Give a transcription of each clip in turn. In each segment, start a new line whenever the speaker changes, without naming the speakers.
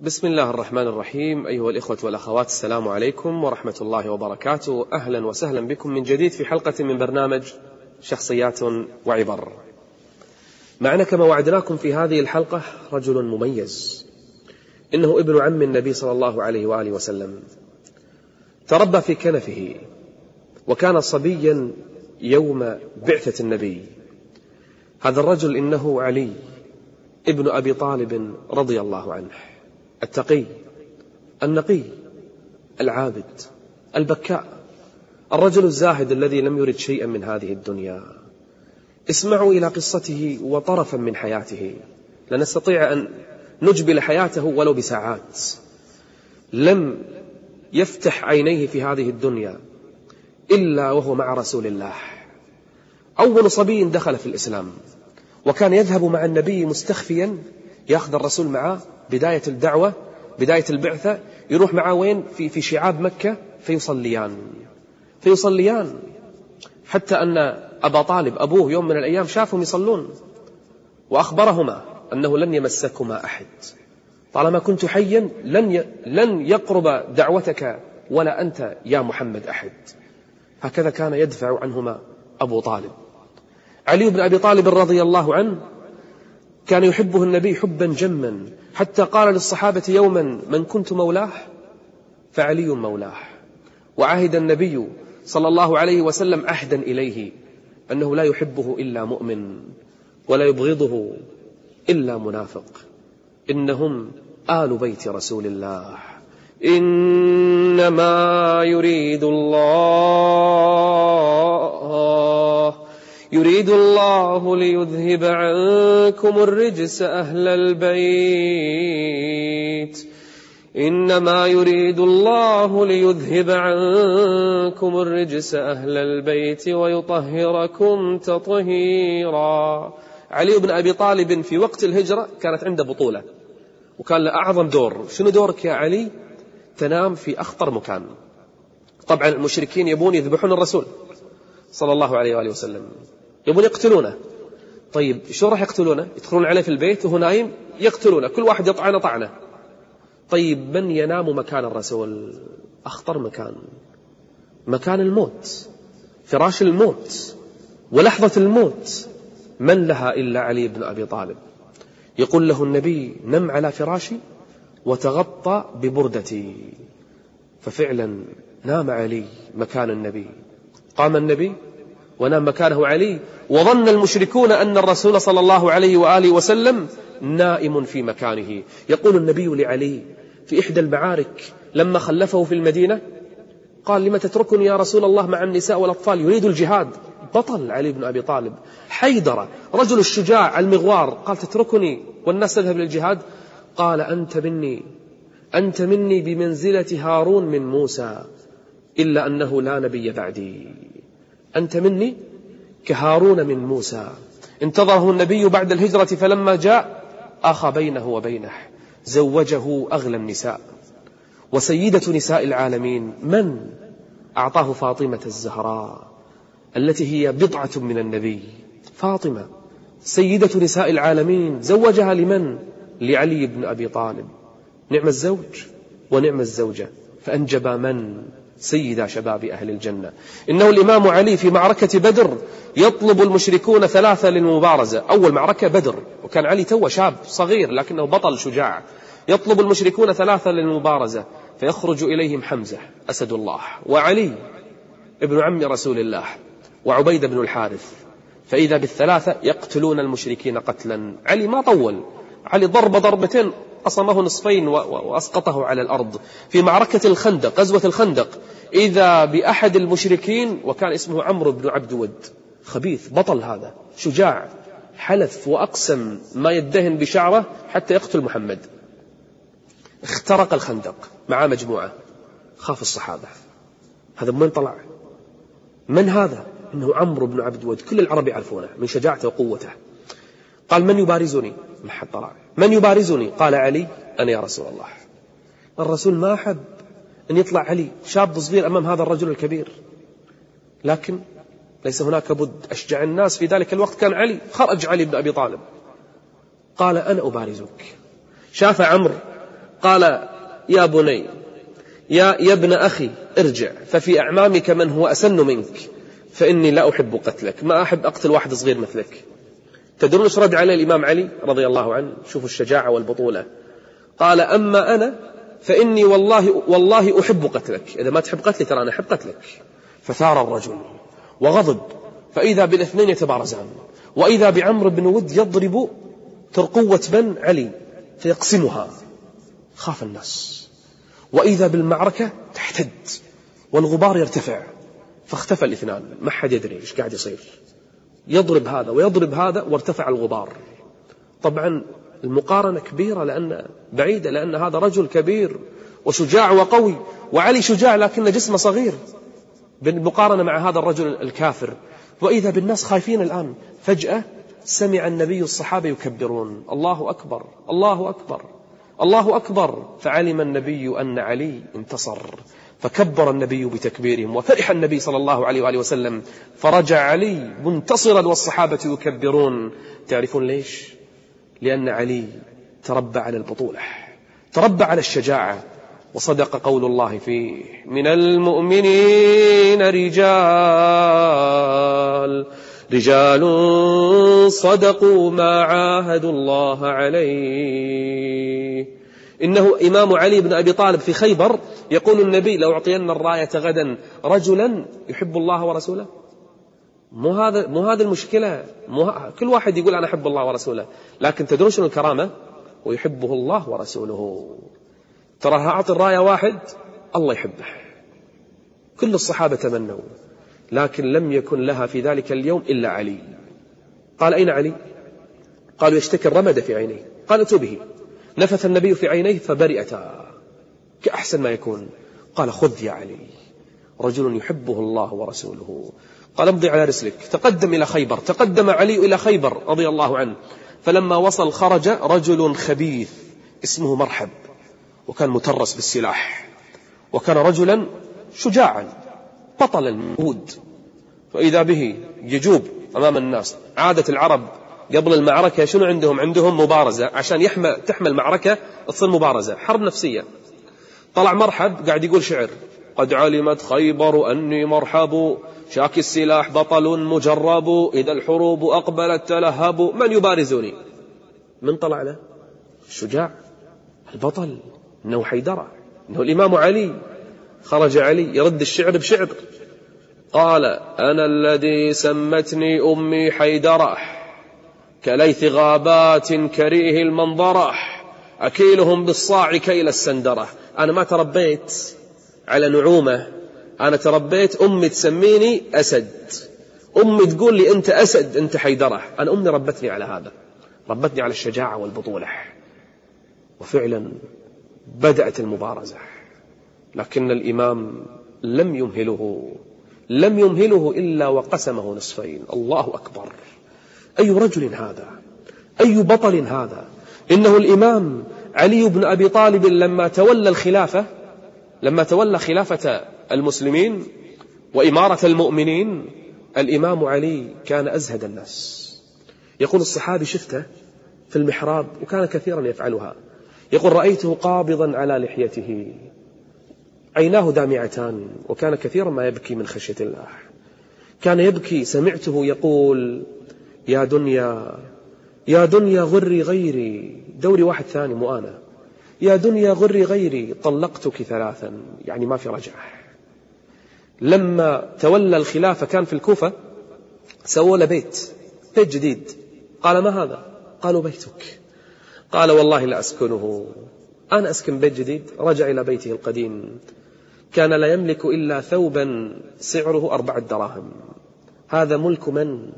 بسم الله الرحمن الرحيم أيها الإخوة والأخوات السلام عليكم ورحمة الله وبركاته أهلا وسهلا بكم من جديد في حلقة من برنامج شخصيات وعبر معنا كما وعدناكم في هذه الحلقة رجل مميز إنه ابن عم النبي صلى الله عليه وآله وسلم تربى في كنفه وكان صبيا يوم بعثة النبي هذا الرجل إنه علي ابن أبي طالب رضي الله عنه التقي النقي العابد البكاء الرجل الزاهد الذي لم يرد شيئا من هذه الدنيا. اسمعوا إلى قصته وطرفا من حياته. لا نستطيع أن نجبل حياته ولو بساعات. لم يفتح عينيه في هذه الدنيا إلا وهو مع رسول الله. أول صبي دخل في الإسلام وكان يذهب مع النبي مستخفيا ياخذ الرسول معه بداية الدعوة بداية البعثة يروح معه وين؟ في في شعاب مكة فيصليان. فيصليان. حتى أن أبا طالب أبوه يوم من الأيام شافهم يصلون. وأخبرهما أنه لن يمسكما أحد. طالما كنت حيا لن لن يقرب دعوتك ولا أنت يا محمد أحد. هكذا كان يدفع عنهما أبو طالب. علي بن أبي طالب رضي الله عنه كان يحبه النبي حبا جما حتى قال للصحابة يوما من كنت مولاه فعلي مولاه وعهد النبي صلى الله عليه وسلم عهدا إليه أنه لا يحبه إلا مؤمن ولا يبغضه إلا منافق. إنهم آل بيت رسول الله. إنما يريد الله يريد الله ليذهب عنكم الرجس أهل البيت. إنما يريد الله ليذهب عنكم الرجس أهل البيت ويطهركم تطهيرا. علي بن أبي طالب في وقت الهجرة كانت عنده بطولة وكان له أعظم دور. شنو دورك يا علي؟ تنام في أخطر مكان. طبعا المشركين يبون يذبحون الرسول. صلى الله عليه وآله وسلم. يبون يقتلونه. طيب شو راح يقتلونه؟ يدخلون عليه في البيت وهو نايم يقتلونه. كل واحد يطعنه طعنة. طيب من ينام مكان الرسول؟ أخطر مكان. مكان الموت. فراش الموت. ولحظة الموت. من لها إلا علي بن أبي طالب؟ يقول له النبي نم على فراشي وتغطى ببردتي. ففعلا نام علي مكان النبي. قام النبي ونام مكانه علي وظن المشركون أن الرسول صلى الله عليه وآله وسلم نائم في مكانه. يقول النبي لعلي في إحدى المعارك لما خلفه في المدينة قال لم تتركني يا رسول الله مع النساء والأطفال يريد الجهاد. بطل علي بن أبي طالب. حيدر رجل الشجاع المغوار. قال تتركني والناس تذهب للجهاد؟ قال أنت مني أنت مني بمنزلة هارون من موسى. إلا أنه لا نبي بعدي. أنت مني كهارون من موسى. انتظره النبي بعد الهجرة فلما جاء أخى بينه وبينه زوجه أغلى النساء. وسيدة نساء العالمين من؟ أعطاه فاطمة الزهراء التي هي بضعة من النبي. فاطمة سيدة نساء العالمين زوجها لمن؟ لعلي بن أبي طالب. نعم الزوج ونعم الزوجة. فأنجب من؟ سيدا شباب أهل الجنة. إنه الإمام علي في معركة بدر يطلب المشركون ثلاثة للمبارزة. أول معركة بدر وكان علي تو شاب صغير لكنه بطل شجاع. يطلب المشركون ثلاثة للمبارزة فيخرج إليهم حمزة أسد الله. وعلي ابن عم رسول الله وعبيد بن الحارث فإذا بالثلاثة يقتلون المشركين قتلا. علي ما طول. علي ضرب ضربتين قصمه نصفين وأسقطه على الأرض. في معركة الخندق غزوة الخندق إذا بأحد المشركين وكان اسمه عمرو بن عبد ود خبيث بطل هذا شجاع حلف وأقسم ما يدهن بشعره حتى يقتل محمد. اخترق الخندق مع مجموعة. خاف الصحابة. هذا من طلع؟ من هذا؟ إنه عمرو بن عبد ود كل العرب يعرفونه من شجاعته وقوته. قال من يبارزني؟ ما حد طلع من يبارزني؟ قال علي أنا يا رسول الله. الرسول ما أحب أن يطلع علي شاب صغير أمام هذا الرجل الكبير. لكن ليس هناك بد أشجع الناس. في ذلك الوقت كان علي خرج علي بن أبي طالب. قال أنا أبارزك. شاف عمرو قال يا بني يا, يا ابن أخي ارجع ففي أعمامك من هو أسن منك فإني لا أحب قتلك ما أحب أقتل واحد صغير مثلك. تدرون إيش رد عليه الإمام علي رضي الله عنه. شوفوا الشجاعة والبطولة. قال أما أنا فإني والله والله أحب قتلك. إذا ما تحب قتلي ترى أنا أحب قتلك. فثار الرجل وغضب. فإذا بالاثنين يتبارزان. وإذا بعمر بن ود يضرب ترقوة بن علي فيقسمها. خاف الناس. وإذا بالمعركة تحتد والغبار يرتفع. فاختفى الاثنان. ما حد يدري إيش قاعد يصير. يضرب هذا ويضرب هذا وارتفع الغبار. طبعا المقارنة كبيرة لأن بعيدة لأن هذا رجل كبير وشجاع وقوي وعلي شجاع لكن جسمه صغير. بالمقارنة مع هذا الرجل الكافر. وإذا بالناس خايفين الآن فجأة سمع النبي الصحابة يكبرون. الله أكبر الله أكبر الله أكبر. فعلم النبي أن علي انتصر. فكبر النبي بتكبيرهم وفرح النبي صلى الله عليه وآله وسلم. فرجع علي منتصرا والصحابة يكبرون. تعرفون ليش؟ لأن علي تربى على البطولة تربى على الشجاعة. وصدق قول الله فيه من المؤمنين رجال رجال صدقوا ما عاهدوا الله عليه. إنه إمام علي بن أبي طالب في خيبر يقول النبي لو أعطينا الراية غدا رجلا يحب الله ورسوله؟ مو هذا مو هذه المشكلة. مو كل واحد يقول أنا أحب الله ورسوله لكن تدرون شنو الكرامة؟ ويحبه الله ورسوله. ترى أعطي الراية واحد الله يحبه. كل الصحابة تمنوا لكن لم يكن لها في ذلك اليوم إلا علي. قال أين علي؟ قالوا يشتكي الرمد في عينيه. قال اتوا به. نفث النبي في عينيه فبرئتا كأحسن ما يكون. قال خذ يا علي. رجل يحبه الله ورسوله. قال امضي على رسلك. تقدم إلى خيبر. تقدم علي إلى خيبر رضي الله عنه. فلما وصل خرج رجل خبيث اسمه مرحب. وكان مترس بالسلاح. وكان رجلا شجاعا. بطل المهود فإذا به يجوب أمام الناس. عادة العرب قبل المعركة شنو عندهم؟ عندهم مبارزة. عشان يحمى تحمى المعركة تصير مبارزة. حرب نفسية. طلع مرحب قاعد يقول شعر. قد علمت خيبر أني مرحب. شاك السلاح بطل مجرب. إذا الحروب أقبلت تلهب. من يبارزني؟ من طلع له؟ الشجاع. البطل. إنه حيدرة. إنه الإمام علي. خرج علي. يرد الشعر بشعر. قال أنا الذي سمتني أمي حيدرة. كليث غابات كريه المنظرة أكيلهم بالصاع كيل السندرة. أنا ما تربيت على نعومة أنا تربيت أمي تسميني أسد. أمي تقول لي أنت أسد أنت حيدرة. أنا أمي ربتني على هذا ربتني على الشجاعة والبطولة. وفعلا بدأت المبارزة. لكن الإمام لم يمهله لم يمهله إلا وقسمه نصفين. الله أكبر. أي رجل هذا؟ أي بطل هذا؟ إنه الإمام علي بن أبي طالب لما تولى الخلافة لما تولى خلافة المسلمين وإمارة المؤمنين الإمام علي كان أزهد الناس. يقول الصحابي شفته في المحراب وكان كثيرا يفعلها. يقول رأيته قابضا على لحيته. عيناه دامعتان وكان كثيرا ما يبكي من خشية الله. كان يبكي سمعته يقول يا دنيا يا دنيا غري غيري. دوري واحد ثاني مو أنا. يا دنيا غري غيري طلقتك ثلاثا. يعني ما في رجعة. لما تولى الخلافة كان في الكوفة سووا له بيت بيت جديد. قال ما هذا؟ قالوا بيتك. قال والله لا أسكنه. أنا أسكن بيت جديد رجع إلى بيته القديم. كان لا يملك إلا ثوبا سعره أربعة دراهم. هذا ملك من؟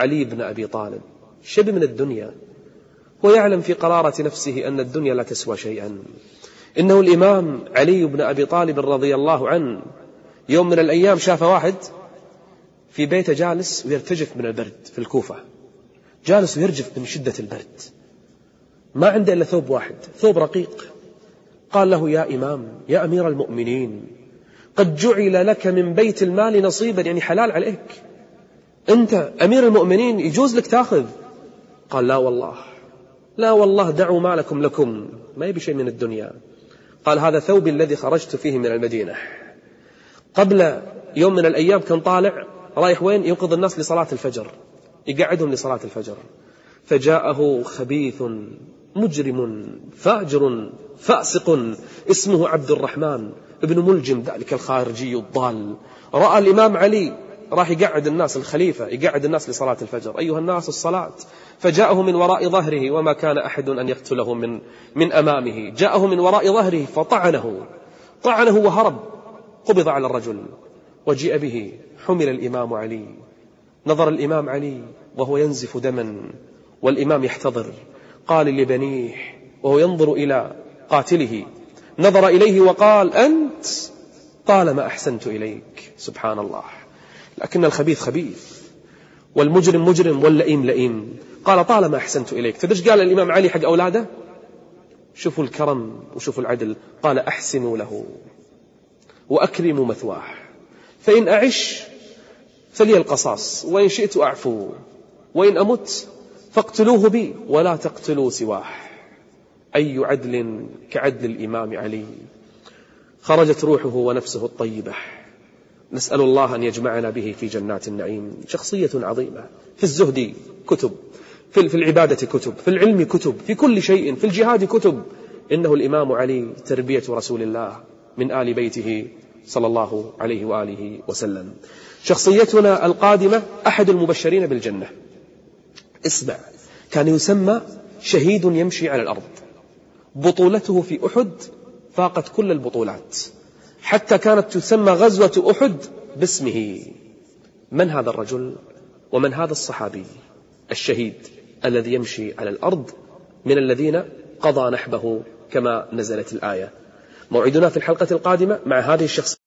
علي بن أبي طالب شب من الدنيا ويعلم في قرارة نفسه أن الدنيا لا تسوى شيئا. إنه الإمام علي بن أبي طالب رضي الله عنه يوم من الأيام شاف واحد في بيته جالس ويرتجف من البرد في الكوفة جالس ويرجف من شدة البرد. ما عنده إلا ثوب واحد ثوب رقيق. قال له يا إمام يا أمير المؤمنين قد جعل لك من بيت المال نصيبا يعني حلال عليك. أنت أمير المؤمنين يجوز لك تاخذ. قال لا والله. لا والله دعوا مالكم لكم ما يبي شيء من الدنيا. قال هذا ثوبي الذي خرجت فيه من المدينة. قبل يوم من الأيام كان طالع رايح وين؟ ينقذ الناس لصلاة الفجر. يقعدهم لصلاة الفجر. فجاءه خبيث مجرم فاجر فاسق اسمه عبد الرحمن ابن ملجم ذلك الخارجي الضال. رأى الإمام علي راح يقعد الناس الخليفة يقعد الناس لصلاة الفجر. أيها الناس الصلاة. فجاءه من وراء ظهره وما كان أحد أن يقتله من, من أمامه. جاءه من وراء ظهره فطعنه. طعنه وهرب. قبض على الرجل. وجيء به. حمل الإمام علي. نظر الإمام علي وهو ينزف دما. والإمام يحتضر. قال لبنيه وهو ينظر إلى قاتله. نظر إليه وقال أنت؟ طالما أحسنت إليك. سبحان الله. لكن الخبيث خبيث. والمجرم مجرم واللئيم لئيم. قال طالما أحسنت إليك. تدرش قال الإمام علي حق أولاده؟ شوفوا الكرم وشوفوا العدل. قال أحسنوا له وأكرموا مثواه. فإن أعش فلي القصاص وإن شئت أعفو وإن أمت فاقتلوه بي ولا تقتلوا سواه. أي عدل كعدل الإمام علي؟ خرجت روحه ونفسه الطيبة. نسأل الله أن يجمعنا به في جنات النعيم. شخصية عظيمة. في الزهد كتب. في العبادة كتب. في العلم كتب. في كل شيء. في الجهاد كتب. إنه الإمام علي تربية رسول الله من آل بيته صلى الله عليه وآله وسلم. شخصيتنا القادمة أحد المبشرين بالجنة. اسمع. كان يسمى شهيد يمشي على الأرض. بطولته في أحد فاقت كل البطولات. حتى كانت تسمى غزوة أحد باسمه. من هذا الرجل ومن هذا الصحابي الشهيد الذي يمشي على الأرض من الذين قضى نحبه كما نزلت الآية؟ موعدنا في الحلقة القادمة مع هذه الشخصية.